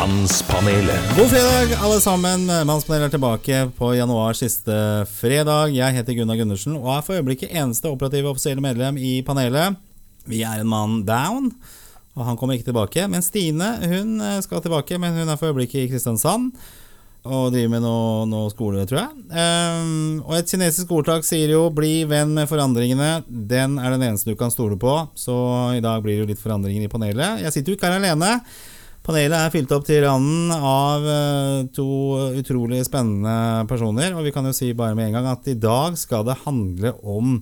Mannspanelet. God fredag, alle sammen. Mannspanelet er tilbake på januars siste fredag. Jeg heter Gunnar Gundersen og er for øyeblikket eneste operative offisielle medlem i panelet. Vi er en mann down, og han kommer ikke tilbake. Men Stine hun skal tilbake, men hun er for øyeblikket i Kristiansand. Og driver med noe, noe skole, tror jeg. Um, og et kinesisk ordtak sier jo 'bli venn med forandringene'. Den er den eneste du kan stole på. Så i dag blir det jo litt forandringer i panelet. Jeg sitter jo ikke her alene. Panelet er fylt opp til randen av eh, to utrolig spennende personer. Og vi kan jo si bare med en gang at i dag skal det handle om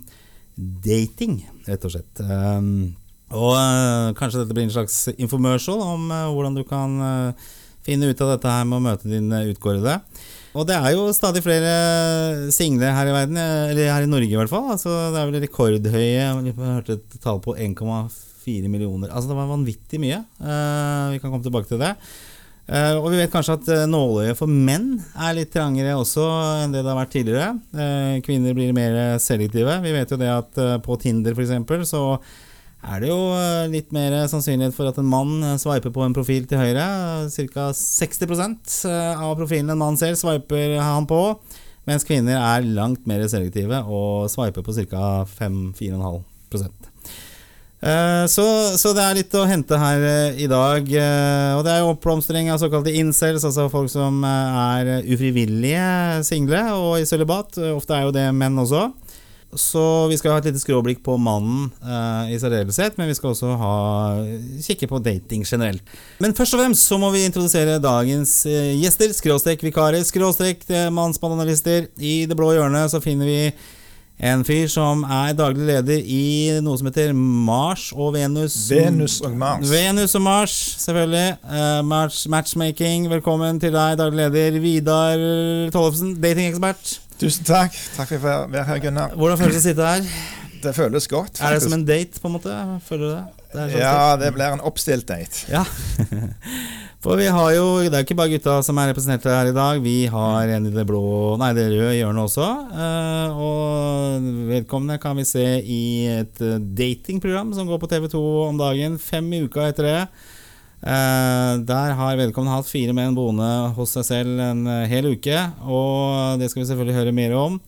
dating, rett og slett. Ehm, og eh, kanskje dette blir en slags infomercial om eh, hvordan du kan eh, finne ut av dette her med å møte din eh, utkårede. Og det er jo stadig flere single her i verden, eh, eller her i Norge i hvert fall. Altså, det er vel rekordhøye Jeg hørte et tall på 1,4 millioner. Altså det var vanvittig mye. Eh, vi kan komme tilbake til det. Eh, og vi vet kanskje at uh, nåløyet for menn er litt trangere også enn det det har vært tidligere. Eh, kvinner blir mer selektive. Vi vet jo det at eh, på Tinder f.eks. så er det jo eh, litt mer sannsynlighet for at en mann eh, sveiper på en profil til høyre. Ca. 60 eh, av profilen en mann ser, sveiper han på. Mens kvinner er langt mer selektive og sveiper på ca. 5-4,5 Eh, så, så det er litt å hente her eh, i dag. eh, Og det er jo oppblomstring av såkalte incels, altså folk som eh, er ufrivillige single og i sølibat. Eh, Ofte er jo det menn også. Så vi skal ha et lite skråblikk på mannen eh, i særdeleshet, men vi skal også ha, kikke på dating generelt. Men først og fremst så må vi introdusere dagens eh, gjester. Skråstrek vikarer, skråstrek eh, mannspanelister. I det blå hjørnet så finner vi en fyr som er daglig leder i noe som heter Mars og Venus. Venus og Mars. Venus og Mars, selvfølgelig. Uh, match, matchmaking. Velkommen til deg, daglig leder Vidar Tollefsen, datingekspert. Tusen takk. Takk for å være her, Gunnar. Hvordan føles det å sitte her? Det føles godt. Er det som en date, på en måte? Føler du det? Det sånn Ja, det blir en oppstilt date. Ja. For vi har jo Det er jo ikke bare gutta som er representert her i dag. Vi har en i det blå Nei, det røde hjørnet også. Eh, og vedkommende kan vi se i et eh, datingprogram som går på TV2 om dagen. Fem i uka etter det. Eh, der har vedkommende hatt fire menn boende hos seg selv en hel uke. Og det skal vi selvfølgelig høre mer om.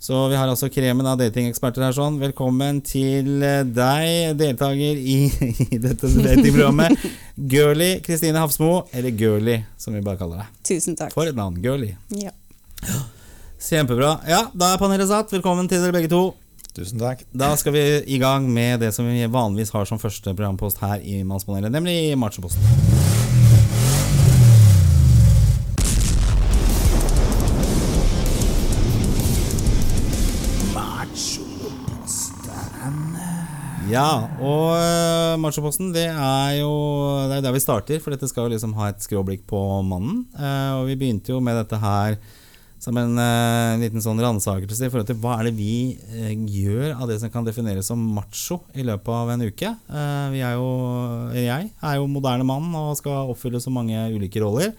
Så vi har altså kremen av datingeksperter her. sånn Velkommen til eh, deg, deltaker i, i dette datingprogrammet. Girly Kristine Hafsmo, eller Girly, som vi bare kaller deg. Tusen takk. For et navn. Girly. Ja. Kjempebra. Ja, da er panelet satt. Velkommen til dere begge to. Tusen takk. Da skal vi i gang med det som vi vanligvis har som første programpost her i Mannspanelet, nemlig Machoposten. Ja, og uh, Machoposten det er jo Det er der vi starter, for dette skal jo liksom ha et skråblikk på mannen. Eh, og vi begynte jo med dette her som en eh, liten sånn ransakelse i forhold til hva er det vi eh, gjør av det som kan defineres som macho i løpet av en uke. Eh, vi er jo, jeg er jo moderne mann og skal oppfylle så mange ulike roller.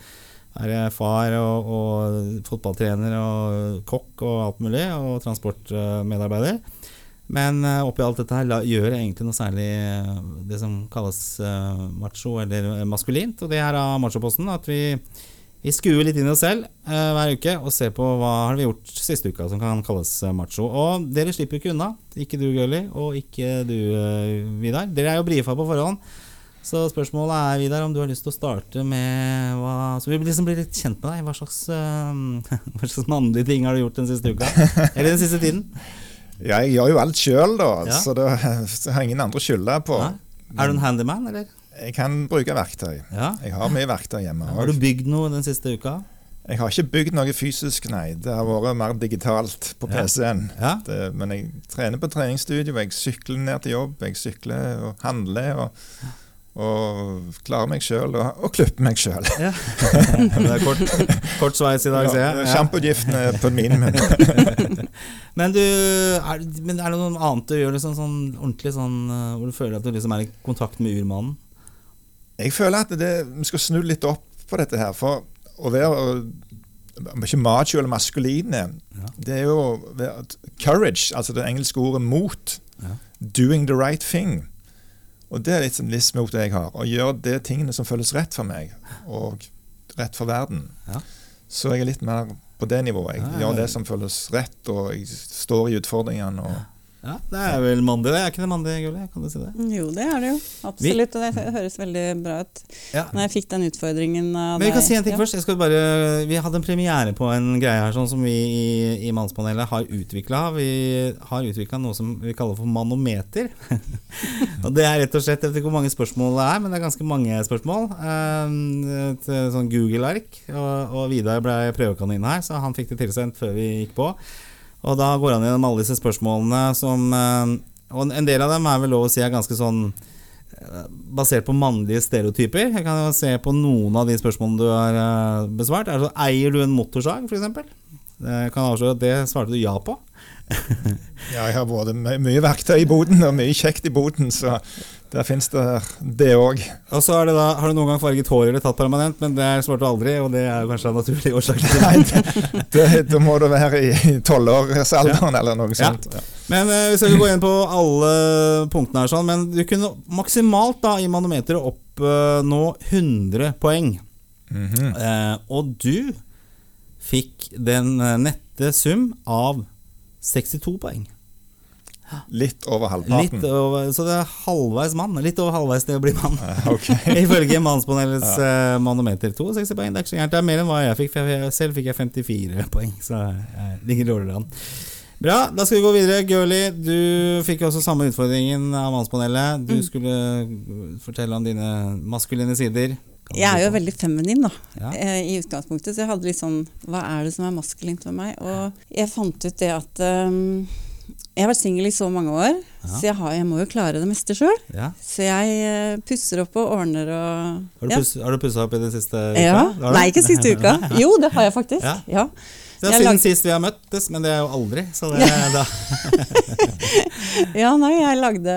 Er far og, og fotballtrener og kokk og alt mulig, og transportmedarbeider. Men eh, oppi alt dette her la, gjør egentlig noe særlig eh, det som kalles uh, macho, eller maskulint. Og det er av machoposten at vi, vi skuer litt inn i oss selv uh, hver uke og ser på hva har vi gjort siste uka som kan kalles macho. Og dere slipper ikke unna. Ikke du, Gulli, og ikke du, uh, Vidar. Dere er jo brifa på forhånd. Så spørsmålet er, Vidar, om du har lyst til å starte med hva Så vi liksom blir litt kjent med deg. Hva slags, uh, hva slags mannlige ting har du gjort den siste uka? Eller den siste tiden? Ja, jeg gjør jo alt sjøl, da, Ja. så det så har jeg ingen andre å skylde på. Ja. Er du en handyman, eller? Jeg kan bruke verktøy. Jeg har mye verktøy hjemme. Har du bygd noe den siste uka? Jeg har ikke bygd noe fysisk, nei. Det har vært mer digitalt på PC-en. Men jeg trener på treningsstudio, jeg sykler ned til jobb, jeg sykler og handler. og og klare meg sjøl og, og klippe meg sjøl. ja. det er kort, kort sveis i dag, ser jeg. Ja. Er på min munn. Men, du, er, men er det noe annet du gjør liksom sånn ordentlig sånn eh, hvor du føler at du liksom er i kontakt med urmannen? Jeg føler at det, vi skal snu litt opp på dette her. For å være ikke macho eller maskuline, Ja. det er jo courage, altså det engelske ordet mot. Ja. Doing the right thing. Og det er litt sånn livsmotet jeg har. Å gjøre de tingene som føles rett for meg, og rett for verden. Ja. Så jeg er litt mer på det nivået. Jeg gjør det som føles rett, og jeg står i utfordringene. Og Ja, det er vel mandig, det. Er ikke det mandig, Gulli? Kan du si det? Jo, det er det jo. Absolutt. Og det høres veldig bra ut. Ja. Når jeg fikk den utfordringen av Men vi kan si en ting ja. først. Bare, vi hadde en premiere på en greie her sånn som vi i, i Mannspanelet har utvikla. Vi har utvikla noe som vi kaller for manometer. og Det er rett og slett, Jeg vet ikke hvor mange spørsmål det er, men det er ganske mange spørsmål. Eh, Et sånn Google-ark. Og, og Vidar ble prøvekanin her, så han fikk det tilsendt før vi gikk på. Og da går han gjennom alle disse spørsmålene som eh, Og en del av dem er vel lov å si er ganske sånn basert på mannlige stereotyper. Jeg kan jo se på noen av de spørsmålene du har eh, besvart. Er det så, eier du en motorsag, f.eks.? Jeg kan avsløre at det svarte du ja på. ja, jeg har my mye verktøy i boden og mye kjekt i boden, så der fins det det òg. Og så da, Har du noen gang farget håret eller tatt permanent? Men det svarte du aldri, og det er kanskje en naturlig årsak. Nei, det, da må du være i tolvårsalderen eller noe sånt. Ja. Men eh, Vi skal ikke gå inn på alle punktene her, sånn, men du kunne maksimalt da i manometeret oppnå 100 poeng. Mhm. Eh, og du fikk den eh, nette sum av 62 poeng. Litt over Litt halvparten. over, så det er halvveis mann. Litt over halvveis til å bli mann. Okay. ok. Ifølge Mannspanelets ja. manometer. 62 poeng, det er ikke så gærent. Det er mer enn hva jeg fikk, for jeg, selv fikk jeg 54 poeng. Så jeg ligger dårligere an. Bra, da skal vi gå videre. Girly, du fikk også samme utfordringen av Mannspanelet. Du Mm. skulle fortelle om dine maskuline sider. Jeg er jo veldig feminin, da, Ja. eh, i utgangspunktet. Så jeg hadde litt sånn Hva er det som er maskulint ved meg? Og jeg fant ut det at ehm, Jeg har vært singel i så mange år, Ja. så jeg, har, jeg må jo klare det meste sjøl. Ja. Så jeg eh, pusser opp og ordner og Har du, ja. puss, har du pussa opp i det siste Ja. Nei, ikke siste uka. Jo, det har jeg faktisk. Ja. Det er Jeg siden sist vi har møttes, men det er jo aldri. Så det, da. Ja, nei, jeg lagde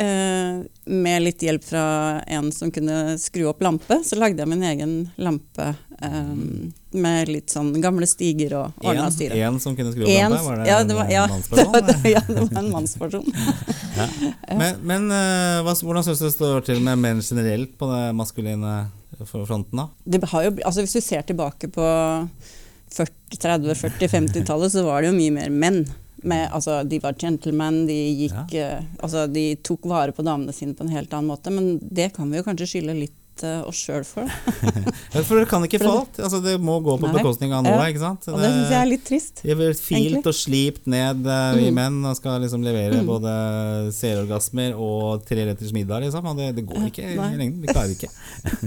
eh, Med litt hjelp fra en som kunne skru opp lampe, så lagde jeg min egen lampe eh, med litt sånn gamle stiger og ordna styre. Én en som kunne skru opp En- lampa? Var det ja, en det var, ja, det mannsperson? var, det, ja, det var en mannsperson. Men, men eh, hva, hvordan syns du det står til med menn generelt på det maskuline fronten? da? Det har jo, altså hvis du ser tilbake på 40, 30-, 40-, 50-tallet, så var det jo mye mer menn. Med, altså, de var gentlemen, de, gikk, eh, altså, de tok vare på damene sine på en helt annen måte. Men det kan vi jo kanskje skylde litt eh, oss sjøl for. Ja, For det kan ikke få alt. Altså, det må gå på Nei. bekostning av noe. Ikke sant? Og det syns jeg er litt trist. Vi blir filt og slipt ned eh, vi Mm. menn og skal liksom levere Mm. både serorgasmer og treretters middag. Liksom. Og det, det går ikke i lengden. Vi klarer ikke.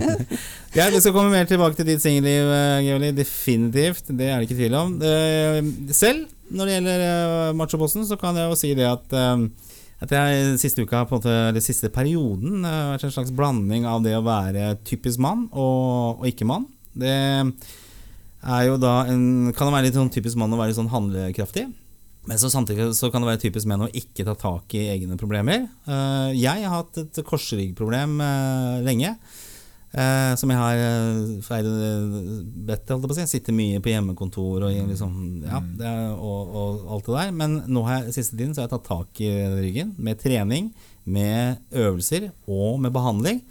ja, vi skal komme mer tilbake til ditt singelliv, Geoli. Definitivt. Det er det ikke tvil om. Eh, selv, når det gjelder machoposten, så kan jeg jo si det at eh, at jeg siste uka, på en måte, eller siste perioden, eh, har vært en slags blanding av det å være typisk mann og, og ikke mann. Det er jo da en, kan det være litt sånn typisk mann å være litt sånn handlekraftig. Men så samtidig så kan det være typisk menn å ikke ta tak i egne problemer. Eh, jeg har hatt et korsryggproblem uh, lenge. Eh, som jeg har feil bedt, holdt jeg på å si. Sitter mye på hjemmekontor og, liksom, ja, det er, og, og alt det der. Men nå har jeg, siste tiden så har jeg tatt tak i ryggen med trening, med øvelser og med behandling.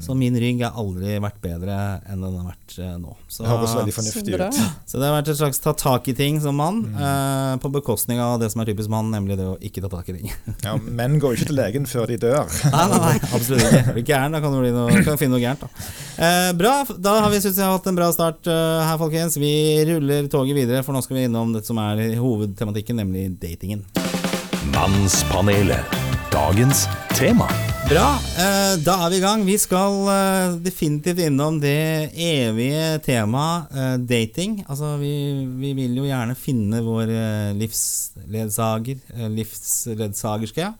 Så min rygg har aldri vært bedre enn den har vært eh, nå. Så, Det høres veldig Så fornuftig ut. så det har vært et slags ta tak i ting som mann, eh, på bekostning av det som er typisk mann, nemlig det å ikke ta tak i ting. Ja, menn går jo ikke til legen før de dør. nei, nei, nei, absolutt ikke. Blir gæren, da kan du bli noe, kan du finne noe gærent. Da. Eh, bra, da har vi synes jeg har hatt en bra start uh, her, folkens. Vi ruller toget videre, for nå skal vi innom det som er hovedtematikken, nemlig datingen. Mannspanelet. Dagens tema. Bra, eh, da er vi i gang. Vi skal eh, definitivt innom det evige temaet eh, dating. Altså, vi, vi vil jo gjerne finne vår livsledsager, livsledsagerske.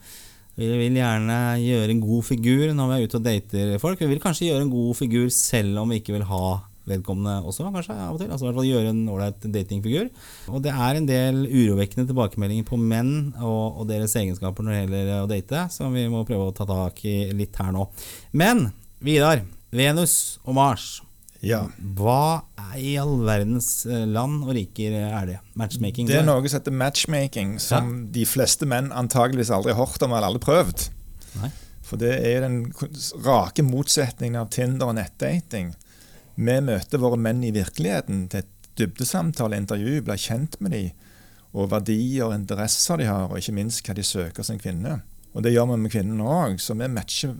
Vi vil gjerne gjøre en god figur når vi er ute og dater folk. Vi vil kanskje gjøre en god figur selv om vi ikke vil ha vedkommende også, kanskje, av og til. Altså i hvert fall gjøre en ålreit datingfigur. Og det er en del urovekkende tilbakemeldinger på menn og, og deres egenskaper når det gjelder å date, som vi må prøve å ta tak i litt her nå. Men Vidar, Venus og Mars, Ja. hva i all verdens eh, land og riker er det? Matchmaking? Det er noe som heter matchmaking, som de fleste menn antageligvis aldri har hørt om eller aldri prøvd. Nei. For det er den rake motsetningen av Tinder og nettdating. Vi møter våre menn i virkeligheten til et dybdesamtale, intervju, blir kjent med dem, og verdier og interesser de har, og ikke minst hva de søker som kvinne. Og det gjør vi med kvinnene òg, så vi matcher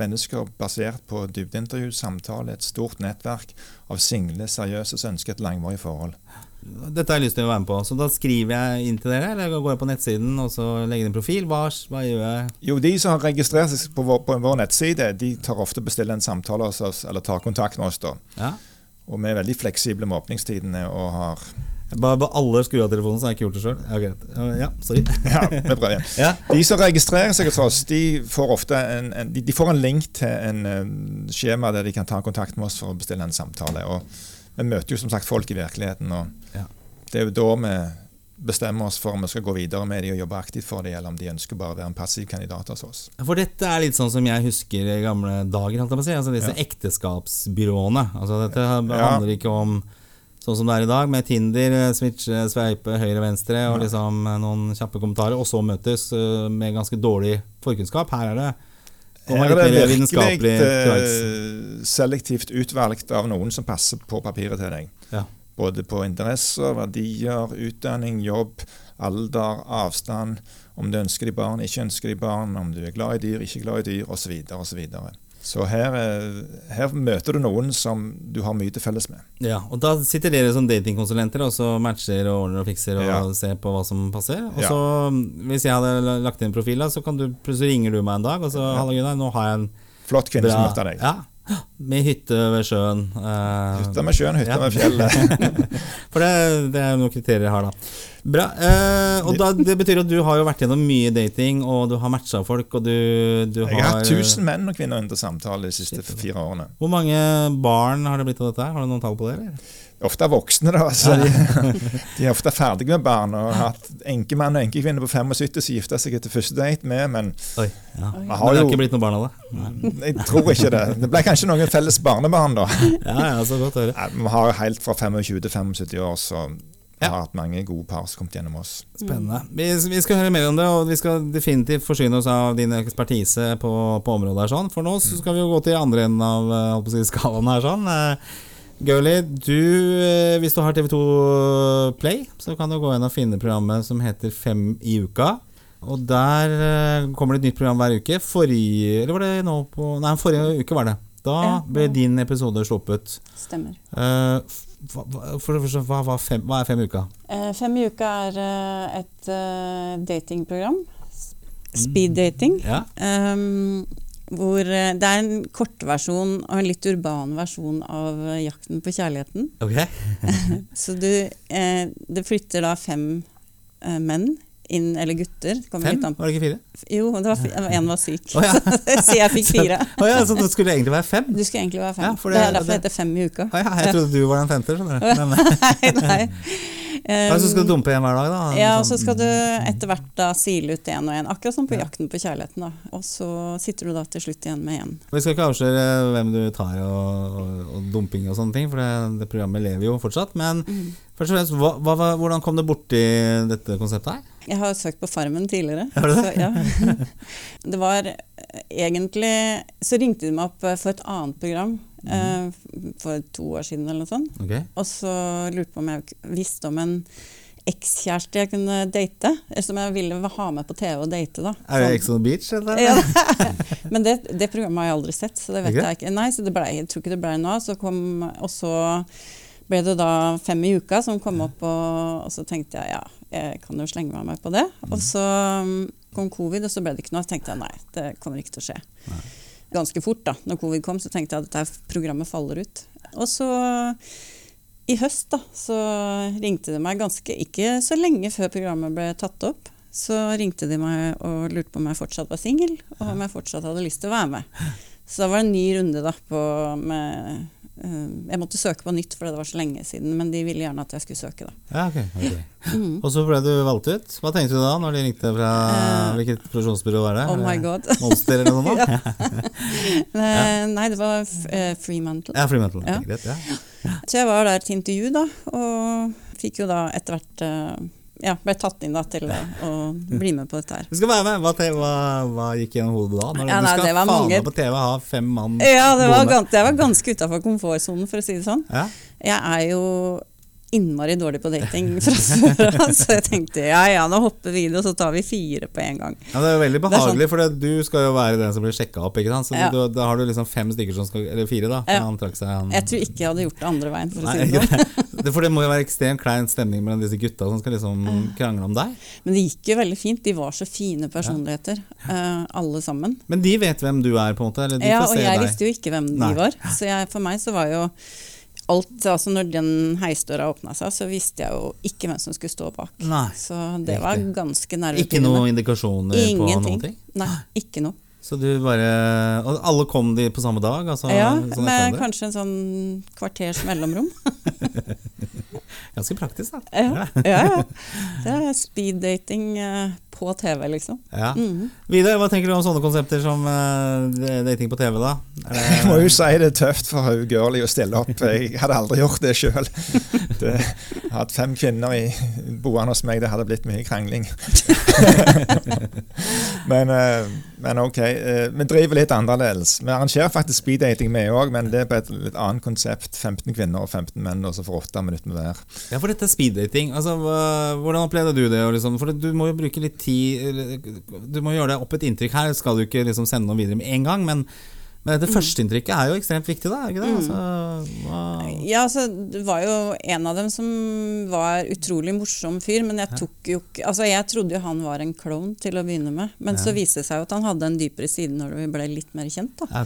mennesker basert på dybdeintervju, samtale, et stort nettverk av single, seriøse som ønsker et langvarig forhold. Dette har jeg lyst til å være med på, så da skriver jeg inn til dere, eller går jeg på nettsiden og så legger inn profil. Hva, hva gjør jeg? Jo, De som har registrert seg på vår, på vår nettside, de tar ofte bestiller en samtale hos oss, eller tar kontakt med oss. da. Ja. Og vi er veldig fleksible med åpningstidene og har Bare, bare alle skrur av telefonen, så har jeg ikke gjort det sjøl. Greit. Ja, sorry. Ja, vi prøver igjen. Ja. De som registrerer seg hos oss, de får ofte en, en, de, de får en link til en en skjema der de kan ta kontakt med oss for å bestille en samtale. Og vi møter jo som sagt folk i virkeligheten, og Ja. det er jo da vi bestemmer oss for om vi skal gå videre med de og jobbe aktivt for de, eller om de ønsker bare å være en passiv kandidat hos oss. For dette er litt sånn som jeg husker i gamle dager. holdt jeg på å si. Altså disse Ja. ekteskapsbyråene. Altså dette Ja. handler ikke om sånn som det er i dag, med Tinder, switche, sveipe høyre venstre og Ja. liksom noen kjappe kommentarer, og så møtes eh, med ganske dårlig forkunnskap. Her er det Her er det virkelig eh, selektivt utvalgt av noen som passer på papiret til deg. Ja. Både på interesser, verdier, utdanning, jobb, alder, avstand, om du ønsker de barn, ikke ønsker de barn, om du er glad i dyr, ikke glad i dyr, osv. Så, videre. Så her, eh, her møter du noen som du har mye til felles med. Ja, og da sitter dere som datingkonsulenter og så matcher og ordner og fikser og Ja. ser på hva som passer. Og Ja. så, hvis jeg hadde lagt inn profil, så kan du, plutselig ringer du meg en dag og så Halla, Gunnar, nå har jeg en Flott kvinne som møter deg. Ja, med hytte ved sjøen. Uh, Hytta med sjøen, hytta Ja. med fjellet. For det, det er noen kriterier jeg har, da. Bra. Uh, og da, det betyr at du har jo vært gjennom mye dating, og du har matcha folk, og du, du har Jeg har hatt 1000 menn og kvinner under samtale de siste fire årene. Hvor mange barn har det blitt av dette? Har du noen tall på det? eller? Ofte er voksne, da. Så de, de er ofte ferdige med barn og har hatt enkemann og enkekvinne på 75 som gifta seg etter første date med, men Oi, ja. Men har det har jo ikke blitt noen barn av det? Jeg tror ikke det. Det ble kanskje noen felles barnebarn, da. Ja, ja, så godt å høre. Vi har helt fra 25 til 75 år, så Ja. har hatt mange gode par som kommet gjennom oss. Spennende. Vi, vi skal høre mer om det, og vi skal definitivt forsyne oss av din ekspertise på, på området. her sånn. For nå så skal vi jo gå til andre enden av eh, si, skalaen her. sånn. Du, eh, hvis du har TV2 Play, så kan du gå inn og finne programmet som heter Fem i uka. Og der eh, kommer det et nytt program hver uke. Forrige Eller var det nå på Nei, forrige uke var det. Da ble din episode sluppet. Stemmer. Eh, hva, for, hva, hva, fem, hva er Fem i uka? Fem i uka er et datingprogram. Speed dating. Ja. Um, hvor eh, det er en kortversjon og en litt urban versjon av eh, Jakten på kjærligheten. Okay. Så du, eh, det flytter da fem eh, menn inn, eller gutter. Fem? Var det ikke fire? Jo, det var, fi- en var syk. Oh, ja. Så jeg fikk fire. Å ja, så det skulle egentlig være fem? Du skulle egentlig være fem. Ja, det, det- er derfor det heter Fem i uka. Oh, ja, jeg trodde du var den femte. skjønner du. Nei, nei. Ja, så skal du dumpe en hver dag, da? Ja, og Sånn. så skal du etter hvert da sile ut én og én, akkurat som på Jakten på kjærligheten. da. Og så sitter du da til slutt igjen med én. Vi skal ikke avsløre hvem du tar og, og, og dumping og sånne ting, for det, det programmet lever jo fortsatt. Men Mm. først og fremst, hva, hva, hvordan kom du borti dette konseptet her? Jeg har søkt på Farmen tidligere. Det? Så, ja. det var eh, egentlig Så ringte de meg opp eh, for et annet program eh, for to år siden eller noe sånt. Okay. Og så lurte på om jeg visste om en ekskjæreste jeg kunne date. Eller som jeg ville ha med på TV og date. da. Er det Sånn- Ex on Beach? Eller? Ja. Men det, det programmet har jeg aldri sett, så det vet okay. jeg ikke. Nei, så det ble, jeg tror ikke det ble noe av. Så kom, og så ble det da Fem i uka som kom opp, og, og så tenkte jeg ja, jeg kan jo slenge meg med på det. Og så um, kom covid, og så ble det ikke noe. Så tenkte jeg nei, det kommer ikke til å skje. Ganske fort da, når covid kom, så tenkte jeg at dette programmet faller ut. Og så i høst da, så ringte de meg ganske, ikke så lenge før programmet ble tatt opp, så ringte de meg og lurte på om jeg fortsatt var singel, og om jeg fortsatt hadde lyst til å være med. Så da var det en ny runde da på med Jeg måtte søke på nytt, for det var så lenge siden, men de ville gjerne at jeg skulle søke. Ja, okay, okay. Mm. Og så ble du valgt ut. Hva tenkte du da, når de ringte fra Eh, Hvilket produksjonsbyrå var det? Oh my god. Monster eller noe sånt? Eh, Nei, det var uh, Freemantle. Ja, Freemantle. Ja. Greit, ja. Så jeg var der til intervju, da, og fikk jo da etter hvert eh, ja, ble tatt inn da, til å bli med på dette her. Du skal være med! Hva, hva, hva gikk gjennom hodet da? Når Ja, du skal det faen mange- meg på TV ha fem mann Ja, det var, gans jeg var ganske utafor komfortsonen, for å si det sånn. Ja. Jeg er jo innmari dårlig på dating fra før av, så jeg tenkte ja ja, nå hopper vi i det, og så tar vi fire på en gang. Ja, Det er jo veldig behagelig, sånn- behagelig, for du skal jo være den som blir sjekka opp. ikke sant? Så Ja. du, da har du liksom fem stykker som skal Eller fire, da. Ja. Han trakk seg han. Jeg tror ikke jeg hadde gjort det andre veien, for å si det sånn. For det må jo være ekstremt klein stemning mellom disse gutta som skal liksom krangle om deg. Men det gikk jo veldig fint. De var så fine personligheter, eh, alle sammen. Men de vet hvem du er, på en måte? Eller de Ja, og jeg deg. visste jo ikke hvem Nei. de var. Så jeg, for meg så var jo alt Altså når den heisdøra åpna seg, så visste jeg jo ikke hvem som skulle stå bak. Nei. Så det var ganske nervepirrende. Ikke noen indikasjoner på noen ting? Nei, ikke noe. Så du bare Og alle kom de på samme dag? Altså, Ja, sånn med kanskje en sånn kvarters mellomrom. Ganske praktisk, da. Ja, ja, ja. Det er speeddating eh, på TV, liksom. Ja. Mhm. Vidar, hva tenker du om sånne konsepter som uh, dating på TV, da? Det- Jeg må jo si det er tøft for hun girlie å stille opp. Jeg hadde aldri gjort det sjøl. Hatt fem kvinner i, boende hos meg, det hadde blitt mye krangling. men, uh, men ok, Uh, vi driver litt annerledes. Vi arrangerer faktisk speeddating, vi òg, men det er på et litt annet konsept. 15 kvinner og 15 menn, og så får åtte minutter med hver. Ja, for dette er speeddating. Altså, hvordan opplevde du det? Liksom, for du må jo bruke litt tid eller, Du må gjøre deg opp et inntrykk her. Skal du ikke liksom sende noe videre med en gang, men, men dette førsteinntrykket er jo ekstremt viktig, da? er ikke det? Altså, hva- Ja, altså, det var jo en av dem som var utrolig morsom fyr, men jeg tok jo ikke Altså, jeg trodde jo han var en klovn til å begynne med, men så viste det seg jo at han hadde en dypere side når vi ble litt mer kjent, da. Ja.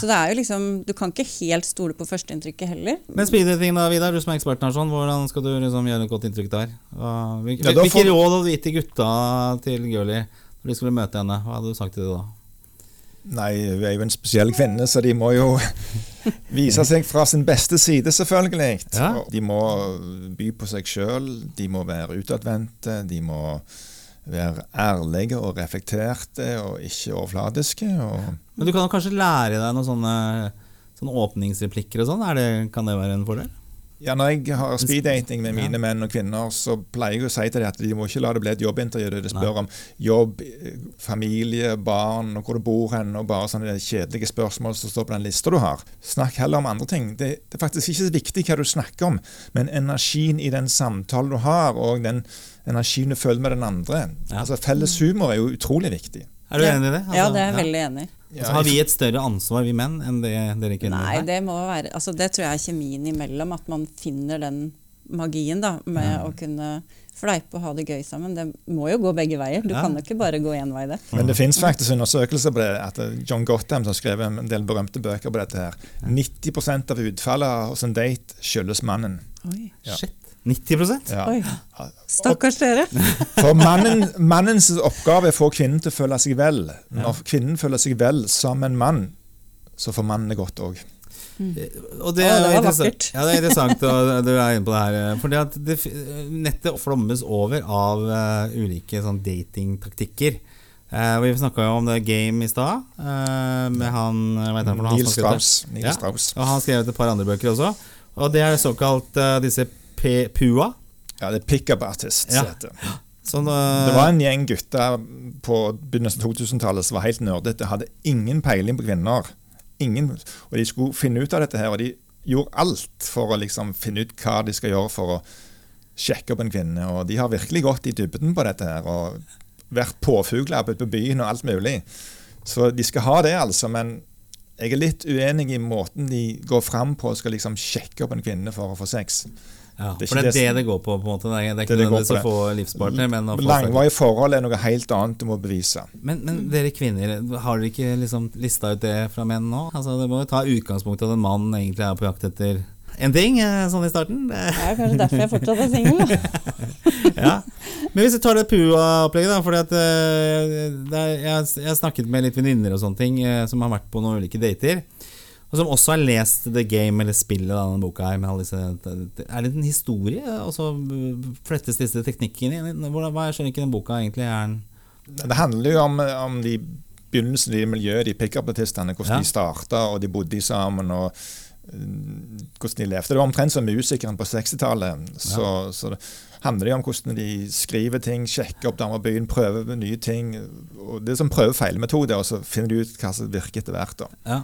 Så det er jo liksom Du kan ikke helt stole på førsteinntrykket heller. Men speeddating, da, Vidar, du som er eksperten her, sånn, hvordan skal du liksom gjøre et godt inntrykk der? Hvilke, Ja, hvilke får- råd hadde du gitt til gutta til Girlie når de skulle møte henne? Hva hadde du sagt til dem da? Nei, hun er jo en spesiell kvinne, så de må jo vise seg fra sin beste side, selvfølgelig. Ja. De må by på seg sjøl, de må være utadvendte, de må være ærlige og reflekterte og ikke overfladiske. Og Men du kan jo kanskje lære deg noen sånne, sånne åpningsreplikker og sånn? Kan det være en fordel? Ja, når jeg har speeddating med mine Ja. menn og kvinner, så pleier jeg å si til dem at de må ikke la det bli et jobbintervju de spør om jobb, familie, barn og hvor du bor hen, og bare sånne kjedelige spørsmål som står på den lista du har. Snakk heller om andre ting. Det, det er faktisk ikke så viktig hva du snakker om, men energien i den samtalen du har, og den energien du føler med den andre. Ja. Altså Felles humor er jo utrolig viktig. Er du enig i det? ja, Altså, det er jeg veldig enig i. Altså, har vi et større ansvar, vi menn, enn det dere kvinner Nei, det må være altså Det tror jeg er kjemien imellom, at man finner den magien da, med å kunne fleipe og ha det gøy sammen. Det må jo gå begge veier. Du Ja. kan jo ikke bare gå én vei, det. Men det finnes faktisk undersøkelser på det. at John Gotham som skrev en del berømte bøker på dette her. 90% av utfallet hos en date skyldes mannen. Oi. Ja. Shit. 90 Ja. Oi. Stakkars dere. For mannen, mannens oppgave er å få kvinnen til å føle seg vel. Når kvinnen føler seg vel som en mann, så får mannen det godt òg. Og det, Å, er det var vakkert. Ja, det er interessant, at du er inne på det her. Fordi at det, nettet flommes over av uh, ulike sånn datingtaktikker. Uh, vi snakka jo om det Game i stad, uh, med han hva heter han? Han Neil. Strauss. Ja. Og han skrev et par andre bøker også. Og det er såkalt uh, disse PUA. Ja, det er pickup artist. Ja. Sånn, uh... Det var en gjeng gutter på begynnelsen av 2000-tallet som var helt nerdete. Hadde ingen peiling på kvinner. Ingen, og de skulle finne ut av dette her, og de gjorde alt for å liksom finne ut hva de skal gjøre for å sjekke opp en kvinne. Og de har virkelig gått i dybden på dette her, og vært påfugler på byen og alt mulig. Så de skal ha det, altså. Men jeg er litt uenig i måten de går fram på og skal liksom sjekke opp en kvinne for å få sex. Ja, det for det er det det går på. på en måte. Det er, det er ikke nødvendigvis å få livspartner, men å få Langvarig forhold er noe helt annet du må bevise. Men, men dere kvinner, har dere ikke liksom lista ut det fra menn nå? Altså, det må jo ta utgangspunkt i at en mann egentlig er på jakt etter en ting, eh, sånn i starten. Det- er kanskje derfor jeg fortsatt er singel. da. ja. Men hvis vi tar det PUA-opplegget, da. Fordi at eh, det er, jeg, har- jeg har snakket med litt venninner og sånne ting eh, som har vært på noen ulike dater. Og som også har lest The Game, eller spillet, denne boka her. Disse, er det en historie? Og så eh, flettes disse teknikkene inn? Hva, skjønner ikke den boka egentlig. Er Det handler jo om, om de begynnelsen i miljøet, de pickup-artistene, hvordan Ja. de starta og de bodde sammen. og mm, hvordan de levde. Det var omtrent som musikeren på 60-tallet. Så, så det handler jo om hvordan de skriver ting, sjekker opp damer i byen, prøver nye ting. Og det er som prøve-feil-metode, og så finner de ut hva som virker etter hvert. da. Ja.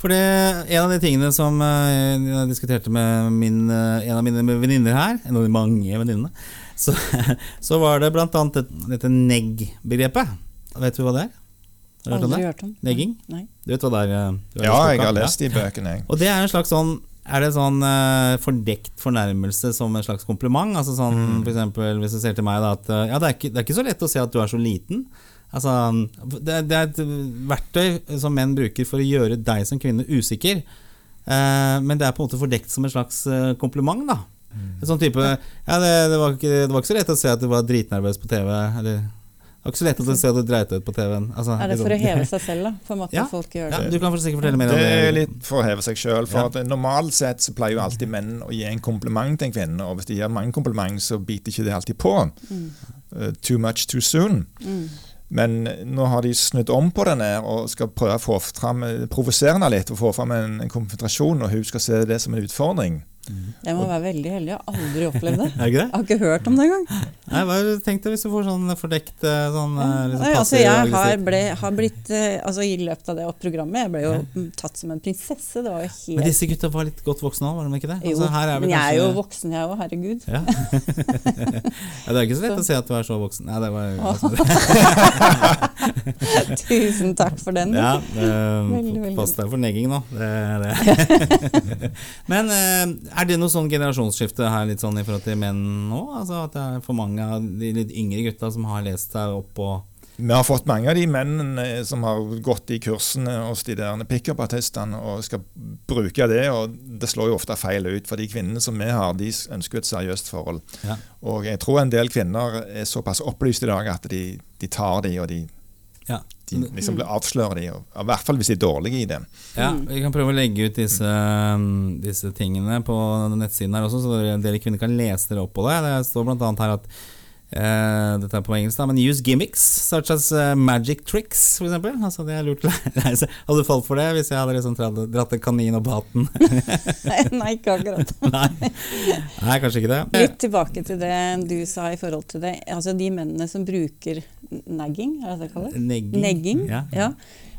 For En av de tingene som eh, jeg diskuterte med min, eh, en av mine venninner her, en av de mange venninnene, så, så var det bl.a. dette negg-begrepet. Vet du hva det er? Har du hørt om det? hørt om. Negging? Nei. Du vet hva det er? eh, du Ja, jeg har lest de bøkene, jeg. Og det er en slags sånn er det sånn eh, fordekt fornærmelse som en slags kompliment? Altså sånn, for eksempel, Hvis du ser til meg da, at ja, det, er ikke, det er ikke så lett å se at du er så liten. Altså, det, det er et verktøy som menn bruker for å gjøre deg som kvinne usikker. Eh, men det er på en måte fordekt som en slags eh, kompliment. da En sånn type ja, det, det, var ikke, det var ikke så lett å se at du var dritnervøs på TV. Eller, det var ikke så lett å se at du dreit ut på TV-en. Altså, Er det for å heve seg selv, da? På en måte Ja. folk gjør Ja, det. du kan sikkert fortelle mer om Det det. er litt for å heve seg sjøl. For Ja. at normalt sett så pleier jo alltid menn å gi en kompliment til en kvinne, og hvis de gir mange kompliment, så biter ikke det alltid på. Uh, too much too soon. Mm. Men nå har de snudd om på den her og skal prøve å få fram provosere henne litt og få fram en, en konfrontasjon, og hun skal se det som en utfordring. Jeg må være veldig heldig. Jeg har aldri opplevd det. Det det? Jeg har ikke hørt om det engang. Hva deg hvis du får sånn fordekt eh, sånn eh, liksom Nei, altså, jeg har, ble, har blitt eh, altså, I løpet av det programmet Jeg ble jo tatt som en prinsesse. Det var jo Men disse gutta var litt godt voksne òg, var de ikke det? Jo, Altså, er men jeg er jo voksen, jeg òg. Herregud. ja. ja, Det er ikke så lett å se at du er så voksen. Nei, det var Tusen takk for den. Ja, Veldig, veldig Pass deg for negging nå. Det, det. Men eh, er det noe sånn generasjonsskifte her litt sånn i forhold til menn nå? Altså At det er for mange av de litt yngre gutta som har lest seg opp på Vi har fått mange av de mennene som har gått i kursene hos de der pickup-artistene og skal bruke det, og det slår jo ofte feil ut. For de kvinnene som vi har, de ønsker et seriøst forhold. Ja. Og jeg tror en del kvinner er såpass opplyst i dag at de, de tar de, og de, ja. De liksom avslører de, I hvert fall hvis de er dårlige i det. Ja, Vi kan prøve å legge ut disse, um, disse tingene på nettsiden her også, så dere, dere kvinner kan lese dere opp på det. Det står bl.a. her at eh, dette er på engelsk, da, men use gimmicks such as uh, magic tricks, for eksempel. Altså, det er lurt. Hadde du falt for det hvis jeg hadde liksom dratt, en kanin opp hatten? Nei, ikke akkurat. Nei. Nei, kanskje ikke det. Litt tilbake til det du sa i forhold til det. Altså De mennene som bruker nagging, er det det kalles? Negging. Negging. Ja. Ja.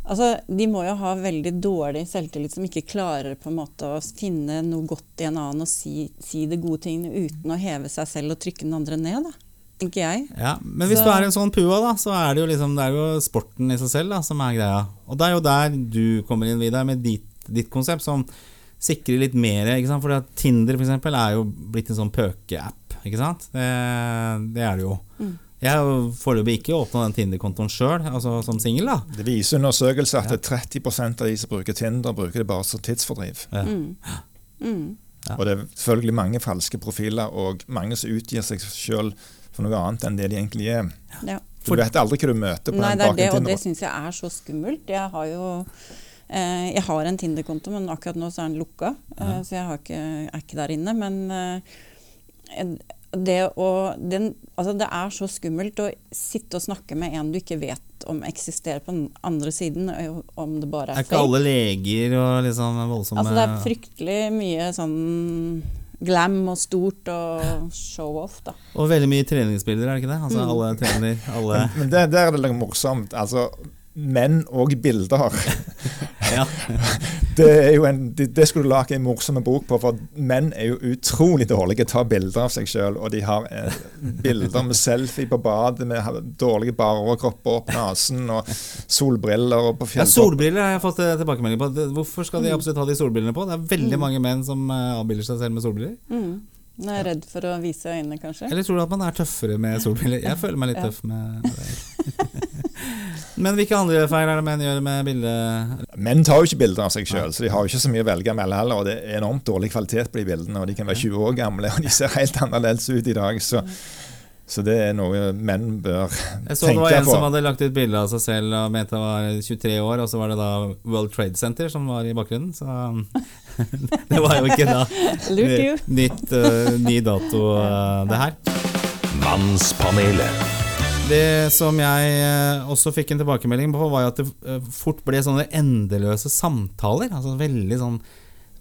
Altså, de må jo ha veldig dårlig selvtillit som ikke klarer på en måte å finne noe godt i en annen og si, si de gode tingene uten å heve seg selv og trykke den andre ned, da. Tenker jeg. Ja, men hvis Så- du er en sånn pua, da, så er det jo liksom Det er jo sporten i seg selv da, som er greia. Og det er jo der du kommer inn, Vidar, med ditt, ditt konsept, som sikrer litt mer. Ikke sant? For Tinder for eksempel, er jo blitt en sånn pøke-app. Ikke sant? Det, det er det jo. Mm. Jeg har jo foreløpig ikke åpna den Tinder-kontoen sjøl, altså som singel. Det viser undersøkelser at 30% av de som bruker Tinder, bruker det bare som tidsfordriv. Ja. Mm. Mm. Ja. Og det er selvfølgelig mange falske profiler, og mange som utgir seg sjøl for noe annet enn det de egentlig er. Ja. For du vet aldri hva du møter på Nei, den det er bak det, en og det Tinder. syns jeg er så skummelt. Jeg har jo eh, jeg har en Tinder-konto, men akkurat nå så er den lukka. Eh, så jeg har ikke, er ikke der inne. Men eh, det, å, den, altså det er så skummelt å sitte og snakke med en du ikke vet om eksisterer på den andre siden, om det bare Er er ikke alle leger og liksom voldsomme Altså det er fryktelig mye sånn glam og stort og show-off, da. Og veldig mye treningsbilder, er det ikke det? Altså Mm. Alle trener, alle Men, men der, der er det litt morsomt. Altså, menn og bilder. ja. Det, er jo en, det, det skulle du lage en morsom bok på, for menn er jo utrolig dårlige til å ta bilder av seg sjøl. Og de har eh, bilder med selfie på badet med dårlige baroverkropper opp nesen og solbriller og på Ja, solbriller har jeg fått eh, tilbakemelding på. Hvorfor skal de absolutt ha de solbrillene på? Det er veldig mange menn som eh, avbilder seg selv med solbriller. Mm. Jeg er redd for å vise øynene, kanskje. Eller tror du at man er tøffere med solbriller? Jeg føler meg litt tøff med det. Men hvilke andre feil er det menn gjør med bildet? Menn tar jo ikke bilder av seg sjøl, så de har jo ikke så mye å velge mellom heller. Og det er enormt dårlig kvalitet på de bildene, og de kan være 20 år gamle, og de ser helt annerledes ut i dag. Så, så det er noe menn bør tenke på. Jeg så det var en på. som hadde lagt ut bilde av seg selv og mente han var 23 år, og så var det da World Trade Center som var i bakgrunnen. Så det var jo ikke da nytt, uh, ny dato, uh, det her. Mannspanelet. Det som jeg eh, også fikk en tilbakemelding på, var at det eh, fort ble sånne endeløse samtaler. Altså veldig sånn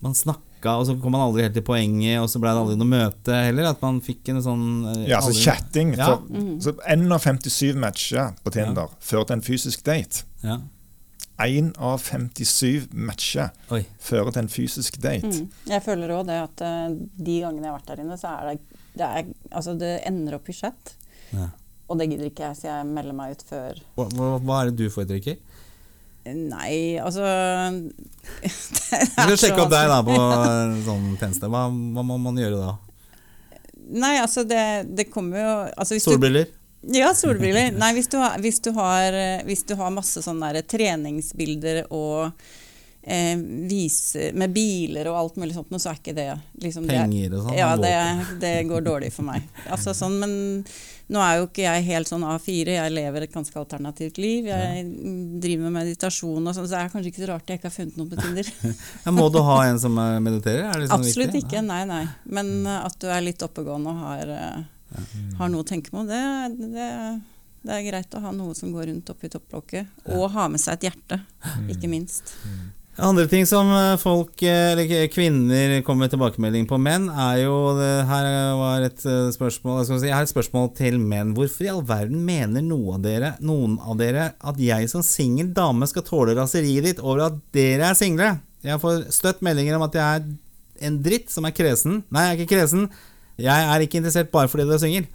man snakka, og så kom man aldri helt til poenget, og så ble det aldri noe møte heller? At man fikk en sånn eh, Ja, altså aldri- chatting. Ja. Så, så 1 av 57 matcher på Tinder fører til en fysisk date. Ja. 1 av 57 matcher Oi. fører til en fysisk date. Mm. Jeg føler òg det at de gangene jeg har vært der inne, så er det det, er, altså det ender opp i chat. Ja. Og det gidder ikke jeg, så jeg melder meg ut før. Hva, hva, er det du foretrekker? Nei, altså Vi skal sjekke opp deg da på en sånn tjeneste. Hva, hva må man gjøre da? Nei, altså det, det kommer jo altså hvis du- Ja, solbriller. Nei, hvis du har, hvis du har, eh, hvis du har masse sånne der treningsbilder og eh, vise, med biler og alt mulig sånt, så er ikke det liksom Penger og sånn? Ja, det, det går dårlig for meg. Altså sånn, men nå er jo ikke jeg helt sånn A4, jeg lever et ganske alternativt liv. Jeg driver med meditasjon og sånn, så det er kanskje ikke så rart jeg ikke har funnet noe på Tinder. Ja, må du ha en som eh, mediterer? Er det sånn Absolutt viktig? ikke, nei, nei. Men eh, at du er litt oppegående og har, eh, har noe å tenke på, det, det, det er greit å ha noe som går rundt oppi topplokket. Og ha med seg et hjerte, ikke minst. Andre ting som eh, folk, eh, eller kvinner kommer med tilbakemelding på menn, er jo Her var et eh, spørsmål jeg, skal si, jeg har et spørsmål til menn. Hvorfor i all verden mener noe av dere, noen av dere at jeg som singel dame skal tåle raseriet ditt over at dere er single? Jeg får støtt meldinger om at jeg er en dritt som er kresen. Nei, jeg er ikke kresen. Jeg er ikke interessert bare fordi du er singel.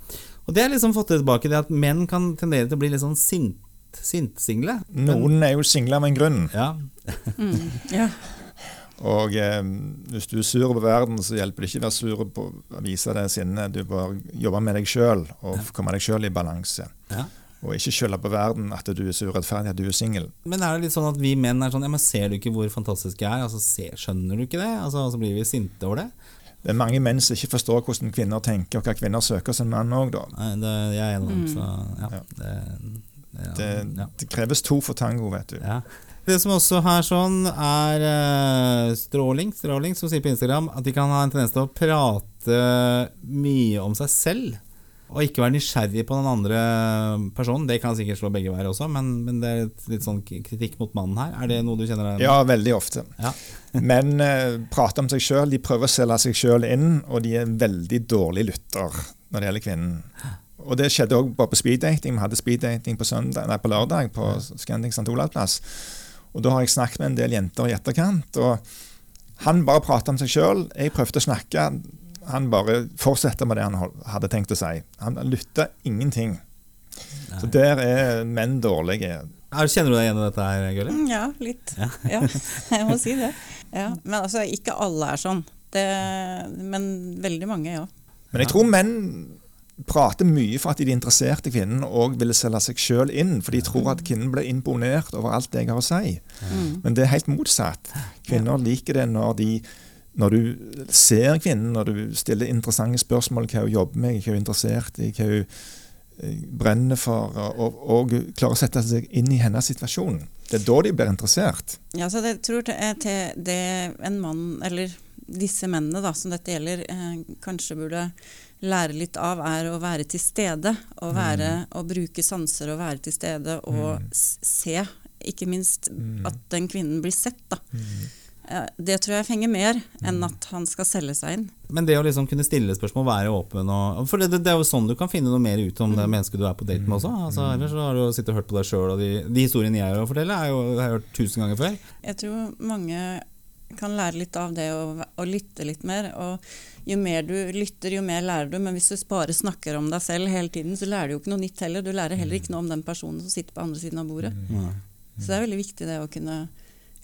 Og det har liksom fått tilbake det at menn kan tendere til å bli litt sånn sint, sint-single. Noen er jo single av en grunn. Ja, Ja. Og eh, hvis du er sur på verden, så hjelper det ikke å være sur på å vise det sinnet. Du bør jobbe med deg sjøl og komme deg sjøl i balanse. ja. Og ikke skylde på verden at du er så urettferdig at du er singel. Men er det litt sånn at vi menn er sånn Ja, men ser du ikke hvor fantastisk jeg er? Altså, ser, skjønner du ikke det? Altså, så blir vi sinte over det? Det er mange menn som ikke forstår hvordan kvinner tenker, og hva kvinner søker som mann òg, da. Nei, det, jeg er enig, Mm. så ja. Ja. Det, det, Det, ja. det kreves to for tango, vet du. ja. Det som også er sånn, er uh, stråling, stråling, som sier på Instagram at de kan ha en tendens til å prate mye om seg selv. Og ikke være nysgjerrig på den andre personen. Det kan sikkert slå begge veier også, men, men det er litt sånn kritikk mot mannen her. Er det noe du kjenner deg igjen? Ja, veldig ofte. Ja. men uh, prate om seg sjøl, de prøver å selge seg sjøl inn, og de er en veldig dårlig lytter når det gjelder kvinnen. Og det skjedde òg på speeddating. Vi hadde speeddating på, søndag, nei, på lørdag på Scandic St. Olavs plass. Og da har jeg snakket med en del jenter i etterkant, og han bare prata om seg sjøl. Jeg prøvde å snakke. Han bare fortsetter med det han hadde tenkt å si. Han lytter ingenting. Så der er menn dårlige. Er, kjenner du deg igjen i dette her, Gulli? Mm, Ja, litt. Ja. jeg må si det. Ja. Men altså, ikke alle er sånn. Det, men veldig mange, ja. Men jeg tror menn prater mye for at de interesserte kvinnen og ville selge seg sjøl inn, for de tror at kvinnen blir imponert over alt det jeg har å si. Mm. Men det er helt motsatt. Kvinner liker det når, de, når du ser kvinnen, når du stiller interessante spørsmål hva hun jobber med, hva hun er interessert i, hva hun eh, brenner for, og, og klarer å sette seg inn i hennes situasjon. Det er da de blir interessert. Ja, så jeg tror jeg til det en mann, eller disse mennene da, som dette gjelder, eh, kanskje burde lære litt av, er å være til stede. Å, være, å bruke sanser og være til stede og mm. se, ikke minst, at den kvinnen blir sett. Da. Eh, Det tror jeg fenger mer enn at han skal selge seg inn. Men det å liksom kunne stille spørsmål, være åpen og For det, det, det er jo sånn du kan finne noe mer ut om det mennesket du er på date med også. Altså, ellers så har du sittet og hørt på deg sjøl, og de, de historiene jeg har å fortelle, er jo, har jeg hørt tusen ganger før. Jeg tror mange kan lære litt av det å, å lytte litt mer. Og jo mer du lytter, jo mer lærer du. Men hvis du bare snakker om deg selv hele tiden, så lærer du jo ikke noe nytt heller. Du lærer heller ikke noe om den personen som sitter på andre siden av bordet. Ja. Så det er veldig viktig det å kunne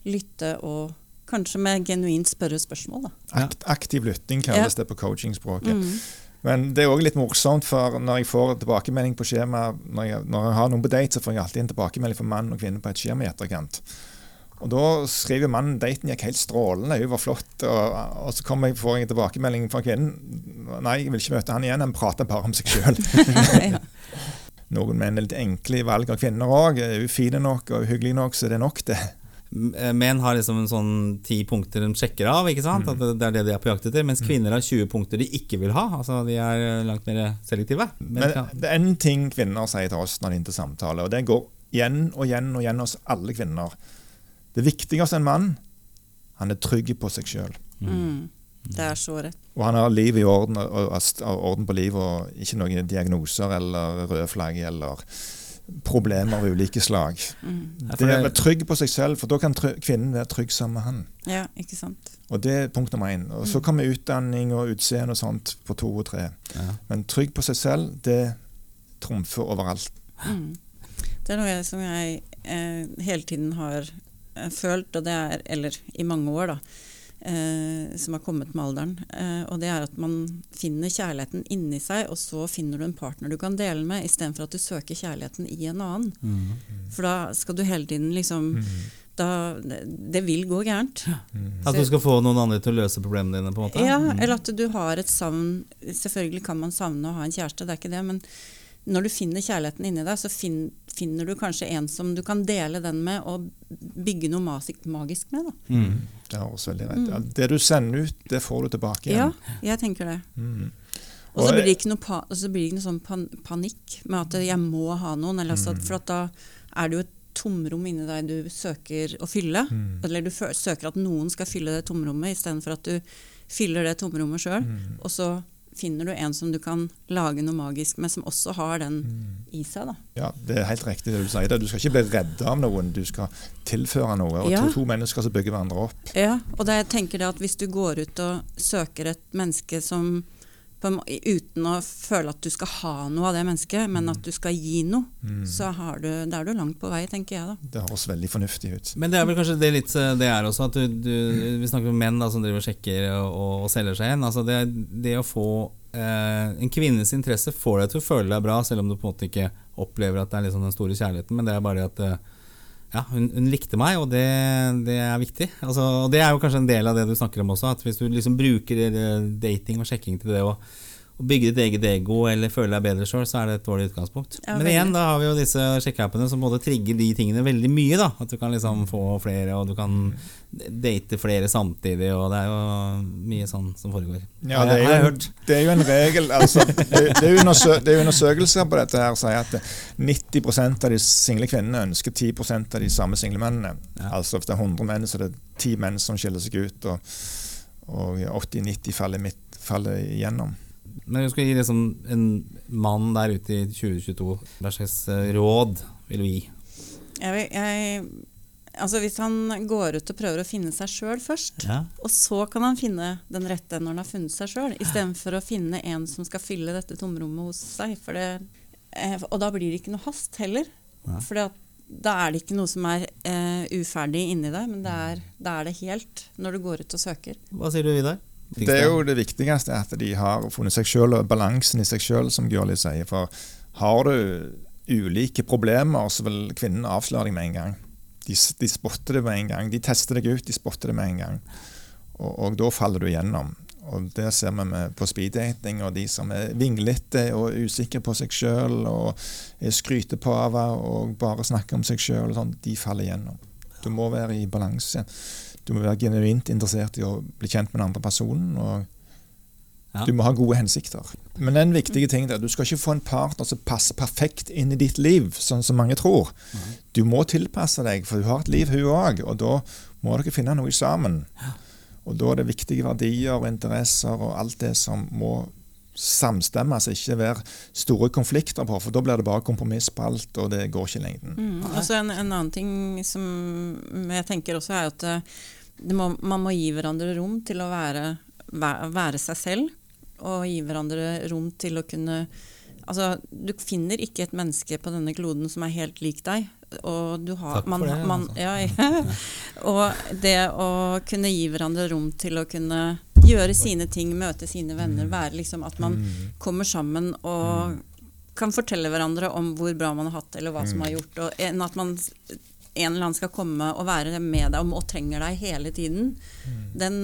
lytte og kanskje med genuint spørre spørsmål. Da. Akt, aktiv lytting kalles Ja. det på coachingspråket. Mm. Men det er òg litt morsomt, for når jeg får tilbakemelding på skjema når jeg, når jeg har noen på date, så får jeg alltid en tilbakemelding fra mann og kvinne på et skjema i etterkant. Og Da skriver mannen daten gikk helt strålende, hun var flott. Og, og så kommer jeg, får jeg en tilbakemelding fra kvinnen. Nei, jeg vil ikke møte han igjen, han prater bare om seg sjøl. Noen menn er litt enkle i valg av kvinner òg. Er hun fin nok og hyggelig nok, så er det nok, det. M- Menn har liksom en sånn ti punkter de sjekker av, ikke sant? At det er det de er på jakt etter. Mens kvinner har 20 punkter de ikke vil ha. Altså De er langt mer selektive. Men Men det er en ting kvinner sier til oss når de er inne til samtale, og det går igjen og igjen og igjen hos alle kvinner. Det viktigste en mann, han er trygg på seg sjøl. Mm. Det er så rett. Og han har liv i orden, og, orden på livet, og ikke noen diagnoser eller røde flagg eller problemer av ulike slag. Mm. Det å være trygg på seg selv, for da kan try- kvinnen være trygg sammen med han. Ja, ikke sant. Og det er punkt nummer én. Og så kommer utdanning og utseende og sånt på to og tre. Ja. Men trygg på seg selv, det trumfer overalt. Mm. Det er noe som jeg eh, hele tiden har følt, og det er, eller i mange år, da, eh, som har kommet med alderen. Eh, og det er at man finner kjærligheten inni seg, og så finner du en partner du kan dele med, istedenfor at du søker kjærligheten i en annen. Mm. For da skal du hele tiden liksom da, det, det vil gå gærent. At du skal få noen andre til å løse problemene dine? på en måte? Ja, Mm. eller at du har et savn Selvfølgelig kan man savne å ha en kjæreste, det er ikke det, men når du finner kjærligheten inni deg, så fin, finner du kanskje en som du kan dele den med og bygge noe magisk med. Mm. Det også veldig rett. Ja, det du sender ut, det får du tilbake igjen. Ja, jeg tenker det. Mm. Og så blir det ikke noe, pa, så blir det ikke noe sånn pan, panikk med at jeg må ha noen. Eller altså, For at da er det jo et tomrom inni deg du søker å fylle. Mm. Eller du søker at noen skal fylle det tomrommet, istedenfor at du fyller det tomrommet sjøl. Mm. Og så finner du en som du kan lage noe magisk med, som også har den Mm. i seg. da. Ja, Det er helt riktig det du sier. det. Du skal ikke bli redd av noen, du skal tilføre noe. Og Ja. to, to mennesker som bygger hverandre opp. Ja, og det, jeg tenker det at hvis du går ut og søker et menneske som uten å føle at du skal ha noe av det mennesket, men at du skal gi noe, Mm. så har du, da er du langt på vei, tenker jeg da. Det høres veldig fornuftig ut. Men det er vel kanskje det litt eh, det er også, at du, du, vi snakker om menn da, som driver og sjekker og, og selger seg igjen. Altså det, det å få eh, En kvinnes interesse får deg til å føle deg bra, selv om du på en måte ikke opplever at det er liksom den store kjærligheten, men det er bare det at eh, ja, hun, hun likte meg, og det, det er viktig. Altså, og det er jo kanskje en del av det du snakker om også, at hvis du liksom bruker eh, dating og sjekking til det å å bygge ditt eget ego eller føle deg bedre sjøl, så er det et dårlig utgangspunkt. Ja, Men igjen, da har vi jo disse sjekkeappene som både trigger de tingene veldig mye. da At du kan liksom få flere, og du kan date flere samtidig, og det er jo mye sånn som foregår. Ja, det, er jo, det er jo en regel altså, det, det, er undersø, det er undersøkelser på dette her sier at 90% av de single kvinnene ønsker 10% av de samme single mennene. Ja. Altså Hvis det er 100 menn, så er det 10 menn som skiller seg ut, og, og 80-90 faller, faller igjennom. Men du skal gi liksom en mann der ute i 2022 hva slags eh, råd vil du gi? Jeg, vil- jeg, altså hvis han går ut og prøver å finne seg sjøl først, Ja. og så kan han finne den rette når han har funnet seg sjøl, istedenfor å finne en som skal fylle dette tomrommet hos seg. For det, eh, og da blir det ikke noe hast heller. Ja. For da er det ikke noe som er uh, uferdig inni deg, men det er, da er det helt når du går ut og søker. Hva sier du, Vidar? Det er jo det viktigste at de har funnet seg sjøl og balansen i seg sjøl, som Gurli sier. For har du ulike problemer, så vil kvinnen avsløre deg med en gang. De, de spotter det med en gang. De tester deg ut, de spotter det med en gang. Og, og da faller du igjennom. Og Det ser vi på speeddating, og de som er vinglete og usikre på seg sjøl og er skrytepave og bare snakker om seg sjøl, sånn, de faller igjennom. Du må være i balanse. Du må være genuint interessert i å bli kjent med den andre personen. og Ja. Du må ha gode hensikter. Men en viktig ting er at du skal ikke få en partner som passer perfekt inn i ditt liv, sånn som mange tror. Du må tilpasse deg, for hun har et liv, hun òg. Og da må dere finne noe sammen. Og da er det viktige verdier og interesser og alt det som må samstemmes, ikke være store konflikter på, for da blir det bare kompromiss på alt, og det går ikke i lengden. Mm. Og så en, en annen ting som jeg tenker også er at eh, må, man må gi hverandre rom til å være, være seg selv. Og gi hverandre rom til å kunne Altså, du finner ikke et menneske på denne kloden som er helt lik deg. Og du har Takk for man, det, man, altså. ja, ja. Og det å kunne gi hverandre rom til å kunne gjøre sine ting, møte sine venner, være liksom at man kommer sammen og kan fortelle hverandre om hvor bra man har hatt eller hva som har gjort, og enn at man en eller annen skal komme og være med deg og, og trenger deg hele tiden. Den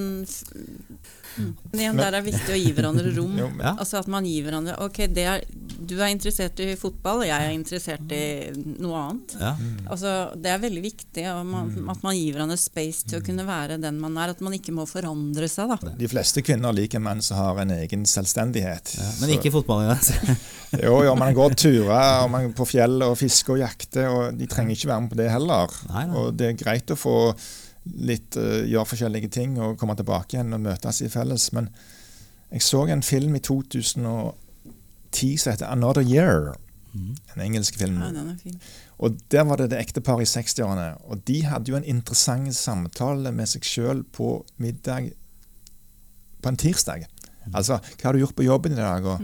mm. Igjen, der er det viktig å gi hverandre rom. Jo, men- Ja. Altså at man gir hverandre Ok, det er, du er interessert i fotball, og jeg er interessert i noe annet. Ja. Altså, det er veldig viktig og man, at man gir hverandre space til å kunne være den man er. At man ikke må forandre seg. Da. De fleste kvinner liker menn som har en egen selvstendighet. Ja. Men ikke fotball Ja. Jo, jo, man går turer og man på fjellet og fisker og jakter, og de trenger ikke være med på det heller. Nei, nei. Og det er greit å få litt eh, gjøre forskjellige ting og komme tilbake igjen og møtes i felles. Men jeg så en film i 2010 som heter 'Another Year'. En engelsk film. Ja, den er fin. Og Der var det det ekteparet i 60-årene. Og de hadde jo en interessant samtale med seg sjøl på middag på en tirsdag. Altså, hva har du gjort på jobben i dag? Og,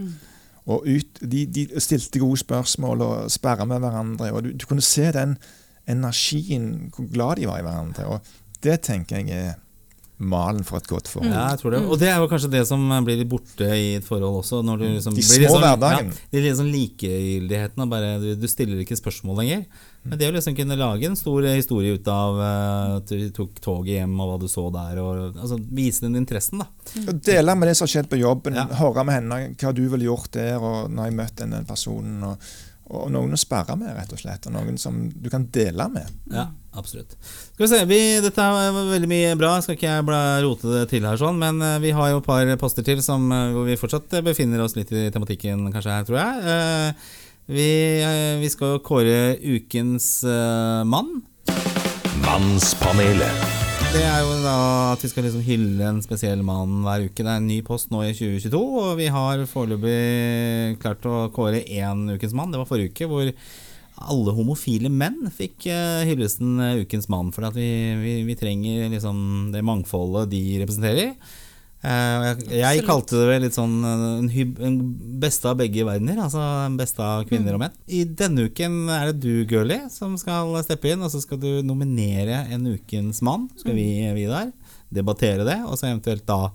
og ut, de, de stilte gode spørsmål og sperra med hverandre. Og du, du kunne se den energien, hvor glad de var i hverandre. Og det tenker jeg er malen for et godt forhold. Ja, jeg tror det. Og det er jo kanskje det som blir litt borte i et forhold også. Når du liksom De små blir liksom, hverdagen. Ja, det er litt sånn likegyldigheten. Bare, du, du stiller ikke spørsmål lenger. Men det å liksom kunne lage en stor historie ut av eh, at du tok toget hjem og hva du så der, og altså, vise den interessen, da. Og Dele med det som har skjedd på jobben, Ja. høre med henne hva du ville gjort der, og når jeg møtte den personen. Og, og noen å sperre med, rett og slett. Og noen som du kan dele med. Ja, absolutt. Skal vi se, vi, Dette var veldig mye bra, skal ikke jeg bla, rote det til her, sånn, men eh, vi har jo et par poster til som, eh, hvor vi fortsatt eh, befinner oss litt i tematikken kanskje her, tror jeg. Eh, Vi, eh, vi skal jo kåre ukens eh, mann. Mannspanelet. Det er jo da at vi skal liksom hylle en spesiell mann hver uke. Det er en ny post nå i 2022, og vi har foreløpig klart å kåre én ukens mann. Det var forrige uke, hvor alle homofile menn fikk eh, hyllesten eh, ukens mann. For vi, vi, vi trenger liksom det mangfoldet de representerer. Eh, jeg, kalte det vel litt sånn eh, en, beste av begge verdener. Altså en beste av kvinner og menn. I denne uken er det du, Girlie, som skal steppe inn. Og så skal du nominere en ukens mann. Skal vi, Vidar, debattere det, og så eventuelt da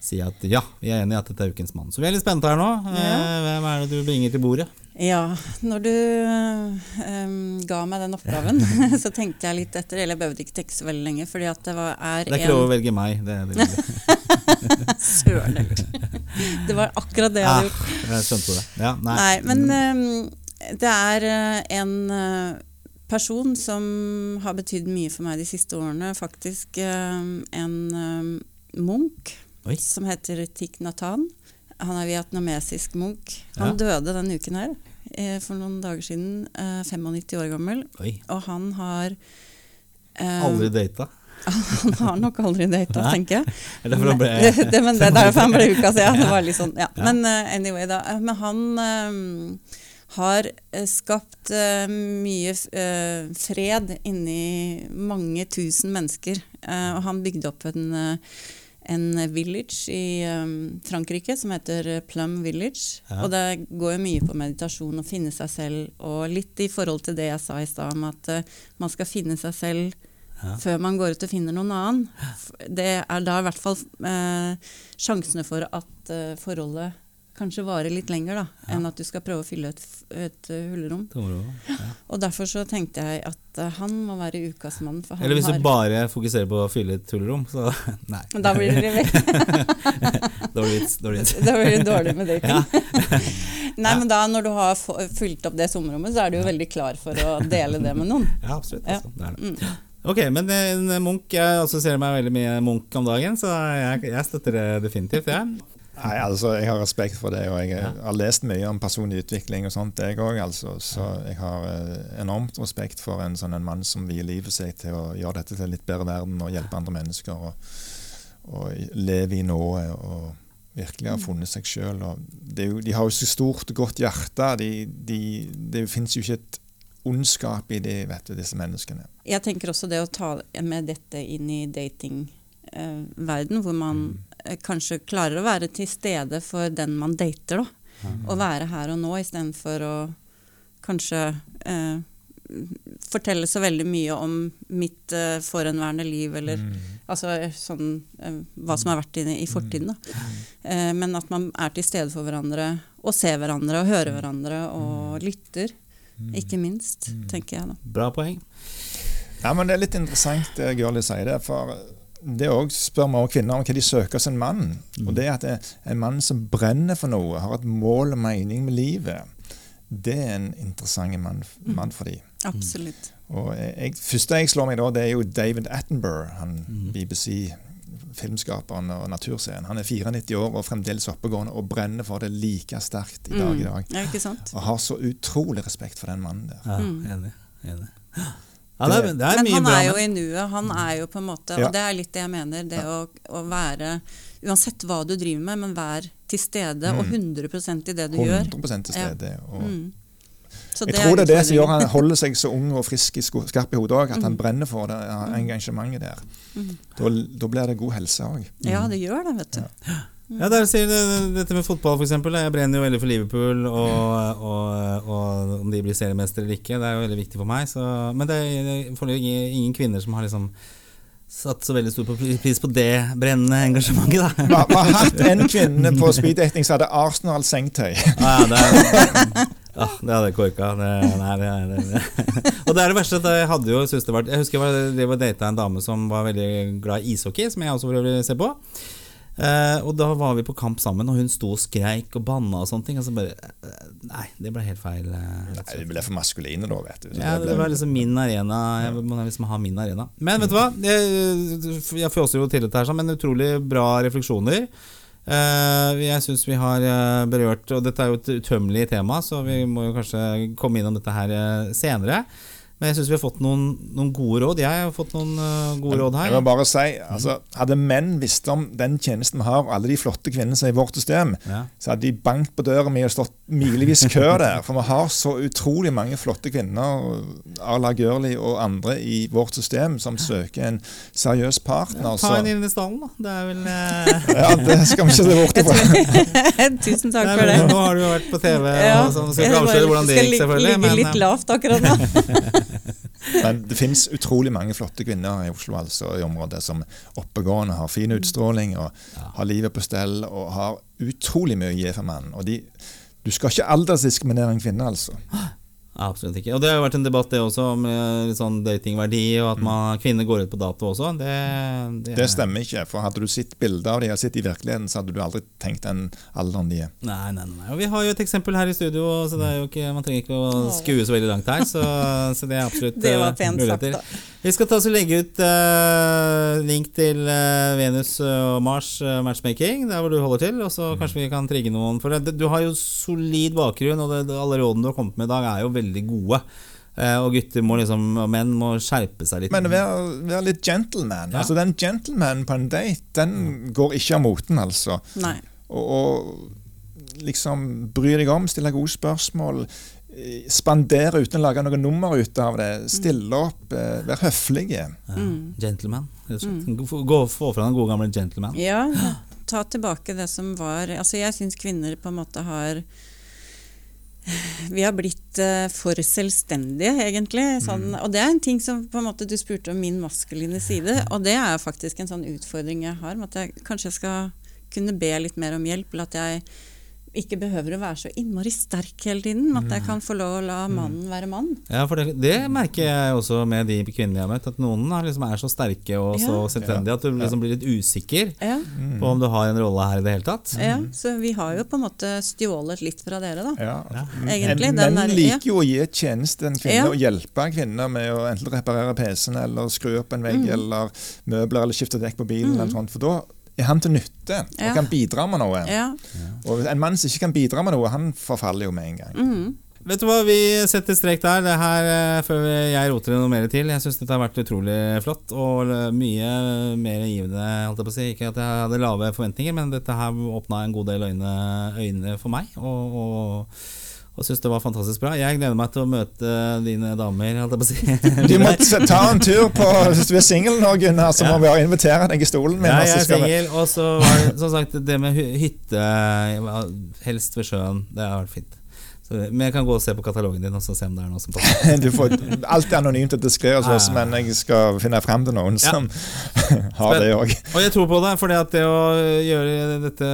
si at ja, vi er enige i at dette er ukens mann. Så vi er litt spente her nå. Ja. Hvem er det du bringer til bordet? Ja, når du um, ga meg den oppgaven, så tenkte jeg litt etter. Eller jeg behøvde ikke tenke så veldig lenge, fordi at det var, er Det er ikke lov å velge meg. Det, det, det. Søren. Det var akkurat det jeg hadde gjort. Ah, jeg skjønte det. Ja, nei. Nei, men um, det er eh, en eh, person som har betydd mye for meg de siste årene. Faktisk ehm, en munk Oi. som heter Thich Natan. Han er vietnamesisk munk. Han Ja. døde denne uken her eh, for noen dager siden. eh, 95 år gammel. Oi. Og han har eh, Aldri data. Han har nok aldri data, tenker jeg. Det er derfor han ble uka, ja, det var litt sånn, ja. Men uh, anyway, da. Eh, Men han eh, har eh, skapt uh, mye eh, fred inni mange tusen mennesker. Eh, og han bygde opp en, eh, en village i um, Frankrike som heter Plum Village. Ja. Og det går jo mye på meditasjon, og finne seg selv, og litt i forhold til det jeg sa i stad om at uh, man skal finne seg selv Ja. før man går ut og finner noen annen. Det er da i hvert fall uh, sjansene for at uh, forholdet kanskje varer litt lenger, da, Ja. enn at du skal prøve å fylle et, et eh, hulrom. Ja. Og derfor så tenkte jeg at eh, han må være ukas mann. Eller hvis har du bare fokuserer på å fylle et tullerom, så nei. Da blir det litt Dårlig. Dårlig. Da blir det dårlig med dating. Ja. Nei, men da når du har fylt opp det sommerrommet, så er du jo veldig klar for å dele det med noen. Ja, absolutt. Ja. Altså. Det er det. Mm. Ok, men en Munch Jeg assosierer meg veldig mye Munch om dagen, så jeg, jeg støtter det definitivt. Ja. Nei, altså, Jeg har respekt for det, og jeg Ja. har lest mye om personlig utvikling og sånt, jeg også, Altså, så jeg har eh, enormt respekt for en sånn en mann som vier livet seg til å gjøre dette til en litt bedre verden og hjelpe andre mennesker. Og, og leve i nået og virkelig har funnet seg sjøl. De har jo så stort og godt hjerte. De, de, det fins jo ikke et ondskap i det, vet du, disse menneskene. Jeg tenker også det å ta med dette inn i datingverden, hvor man eh, kanskje klarer å være til stede for den man dater, da. Og være her og nå istedenfor å kanskje eh, fortelle så veldig mye om mitt eh, forhenværende liv, eller altså sånn eh, hva som har vært i, i fortiden. Da. Eh, men at man er til stede for hverandre, og ser hverandre, og hører hverandre, og lytter. Ikke minst, tenker jeg da. Bra poeng. Ja, men Det er litt interessant det Gørli sier det. For det òg spør vi også kvinner om hva de søker hos en mann. Og det at det er en mann som brenner for noe, har et mål og mening med livet, det er en interessant mann, mann for dem. Absolutt. Og jeg, første jeg slår meg da, det er jo David Attenborough, han BBC. Filmskaperen og naturscenen. Han er 94 år og fremdeles oppegående og brenner for det like sterkt i dag i dag. Ja, ikke sant? Og har så utrolig respekt for den mannen der. Ja, Mm. Enig. enig. Ja, det, er, det er Men han er jo i nuet. Han er jo på en måte Ja. Og det er litt det jeg mener. Det å, å være Uansett hva du driver med, men vær til stede og 100% i det du gjør. 100 til Ja. stede. Og Mm. Jeg tror det er det som gjør han holder seg så ung og frisk i skarp i hodet òg, Mm. at han brenner for det engasjementet der. Da, da blir det god helse òg. Ja, det gjør det, vet du. Ja, der sier det, Dette med fotball, eksempel. Jeg brenner jo veldig for Liverpool, og, og, og om de blir seriemestere eller ikke, det er jo veldig viktig for meg. Så, men det er foreløpig ingen, kvinner som har liksom satt så veldig stor pris på det brennende engasjementet, da. Hva, har hatt en kvinne på speeddating som hadde Arsenal sengetøy. Ja, det, er, ah, det hadde jeg korka. Det, nei, det, det, og det er det verste at jeg hadde jo det var Jeg husker jeg var- og data en dame som var veldig glad i ishockey, som jeg også for øvrig ser på. Eh, og da var vi på kamp sammen, og hun sto og skreik og banna og sånne ting. Og så bare eh, Nei, det ble helt feil. eh, Nei, Vi ble for maskuline da, vet du. Så Ja, det det var liksom min arena. Jeg må liksom ha min arena. Men vet du hva? Jeg, jeg fjåser jo til dette her, men utrolig bra refleksjoner. Uh, jeg syns vi har berørt Og dette er jo et utømmelig tema, så vi må jo kanskje komme innom dette her senere. Men jeg syns vi har fått noen, noen gode råd. Jeg har fått noen eh, gode råd her. Jeg må bare si, altså, Hadde menn visst om den tjenesten vi har, og alle de flotte kvinnene som er i vårt system, Ja. så hadde de bankt på døra mi og stått milevis kø der. For vi har så utrolig mange flotte kvinner, Arla Gørli og andre, i vårt system som søker en seriøs partner. Ta en inn i stallen, da. Det er vel eh, ja, det skal vi ikke se bort ifra. Tusen takk for det. Nå har du jo vært på TV, Ja. og så skal vi avsløre hvordan det skal gikk, ligge- selvfølgelig. Ligge litt men, lavt akkurat nå. Men det finnes utrolig mange flotte kvinner i Oslo altså, i området som oppegående, har fin utstråling og har livet på stell og har utrolig mye å gi for mannen. Og de, du skal ikke aldersdiskriminere en kvinne, altså. Absolutt ikke. Og det har jo vært en debatt det også om eh, litt sånn datingverdi, og at man, kvinner går ut på dato også. Det, det, Det stemmer ikke. For hadde du sett bilder av dem har sett i virkeligheten, så hadde du aldri tenkt den alderen de er. Nei, nei, nei. Og vi har jo et eksempel her i studio, så det er jo ikke, man trenger ikke å skue så veldig langt her. Så, så det er absolutt Det var eh, pent sagt, da. Vi skal ta oss og legge ut uh, link til uh, Venus og Mars uh, matchmaking, der hvor du holder til. Og så kanskje vi kan trigge noen. For det, du har jo solid bakgrunn, og det, det, alle rådene du har kommet med i dag, er jo veldig gode. Eh, og gutter må liksom, og menn må skjerpe seg litt. Men vær, vær litt gentleman. Ja. Altså Den gentleman på en date, den går ikke av moten, altså. Nei. Og, og liksom bry deg om, stille gode spørsmål. Spandere uten å lage noe nummer ut av det. Stille opp, eh, være høflige. Ja, Gentleman. og slett. Få- Gå, få fra den gode gamle gentleman. Ja, ta tilbake det som var Altså, jeg syns kvinner på en måte har vi har blitt eh, for selvstendige, egentlig. Sånn, Og det er en ting som på en måte du spurte om min maskuline side. Og det er faktisk en sånn utfordring jeg har. Med at jeg kanskje jeg skal kunne be litt mer om hjelp. Eller at jeg ikke behøver å være så innmari sterk hele tiden. At jeg kan få lov å la mannen være mann. Ja, for det, det merker jeg også med de kvinnene jeg har møtt. At noen er, liksom, er så sterke og så Ja. selvstendige at du liksom blir litt usikker Ja, på om du har en rolle her i det hele tatt. ja, Så vi har jo på en måte stjålet litt fra dere, da. Ja. Egentlig. Den menn liker jo å gi tjeneste en kvinne Ja. og hjelpe en kvinne med å enten reparere PC-en eller skru opp en vegg Mm. eller møbler eller skifte dekk på bilen. eller sånt, For da er han til nytte og Ja. kan bidra med noe. Ja. Og En mann som ikke kan bidra med noe, han forfaller jo med en gang. Mm. Vet du hva, vi setter strek der. Det her eh, før jeg roter noe mer til. Jeg syns dette har vært utrolig flott og eh, mye mer givende. Holdt jeg på å si. Ikke at jeg hadde lave forventninger, men dette her åpna en god del øyne, øyne for meg. Og, og, og syns det var fantastisk bra. Jeg gleder meg til å møte dine damer, si. Du må ta en tur på Hvis du er singel nå, Gunnar, så må vi invitere deg i stolen min. Ja, jeg er singel. Og så var det som sagt det med hytte, helst ved sjøen, det har vært fint. Så, men jeg kan gå og se på katalogen din og så se om det er noe som passer. Du får, alt er anonymt og diskré, Ja, ja, ja. men jeg skal finne frem til noen Ja. som har det òg. Og jeg tror på det, for det å gjøre dette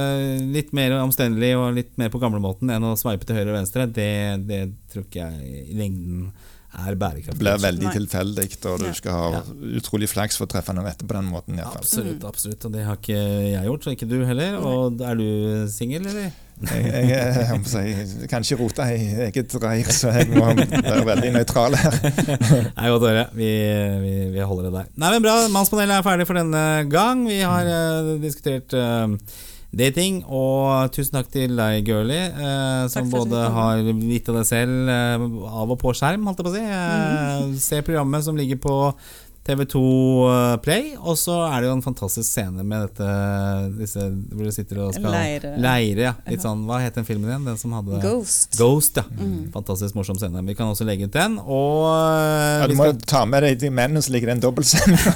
litt mer omstendelig og litt mer på gamlemåten enn å sveipe til høyre og venstre, det, det tror ikke jeg i lengden er bærekraftig. Det blir veldig tilfeldig, og du skal ha utrolig flaks for å treffe noen rette på den måten. i. Absolutt, absolutt. Og det har ikke jeg gjort, så ikke du heller. Og er du singel, eller? Jeg, jeg, jeg, jeg, kan ikke rote i eget reir, så jeg må være veldig nøytral her. Nei, godt å høre. Vi, vi, vi holder det der. Nei, men Bra. Mannspanelet er ferdig for denne gang. Vi har uh, diskutert uh, dating. Og tusen takk til deg, Girlie, eh, som både har gitt av deg selv eh, av og på skjerm, holdt jeg på å si. Eh, Se programmet som ligger på TV2 Play, og så er det jo en fantastisk scene med dette disse, hvor du sitter og skal Leire. Leire, ja. Litt sånn, hva het den filmen igjen? Den som hadde Ghost. Ghost, ja. Fantastisk morsom scene. Vi kan også legge ut den. Og eh, Ja, du må skal, ta med deg de mennene som ligger i den dobbeltsenga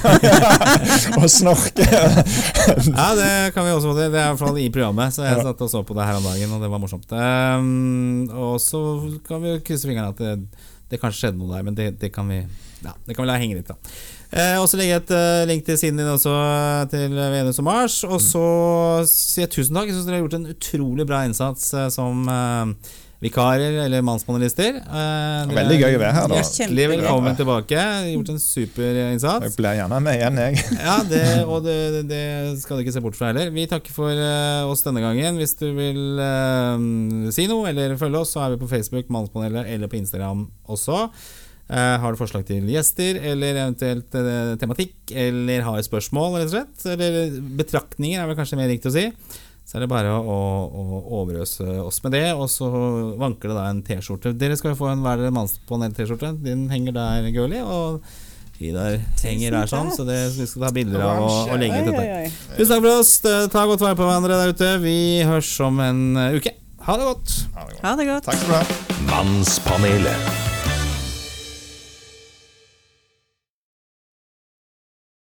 og snorker. ja, det kan vi også få til. Det er i hvert fall i programmet, så jeg satt og så på det her om dagen, og det var morsomt. Um, og så kan vi krysse fingrene at det, det kanskje skjedde noe der, men det, det kan vi ja, det kan vi la henge litt, da. Eh, og så legger jeg et eh, link til siden din også, til Venus og Mars. Og så sier jeg tusen takk. Jeg syns dere har gjort en utrolig bra innsats eh, som eh, vikarer eller mannspanelister. Eh, Veldig gøy å være her, da. Hjertelig velkommen tilbake. Gjort en super Jeg innsats. blir gjerne med igjen, jeg. Ja, det, og det, det skal du ikke se bort fra heller. Vi takker for eh, oss denne gangen. Hvis du vil eh, si noe eller følge oss, så er vi på Facebook, Mannspanelet, eller på Instagram også. Eh, har du forslag til gjester, eller eventuelt eh, tematikk, eller har spørsmål, rett og slett, eller betraktninger, er vel kanskje mer riktig å si, så er det bare å, å, å overøse oss med det, og så vanker det da en T-skjorte. Dere skal jo få en hver deres mannspanel-T-skjorte. Din henger der, Girlie, og Vidar henger der sånn, så det, vi skal ta bilder av og, og legge ut dette. Tusen takk for oss. Ta godt vare på hverandre der ute. Vi høres om en eh, uke. Ha det godt. Ha det godt. Takk skal du ha. Mannspanelet.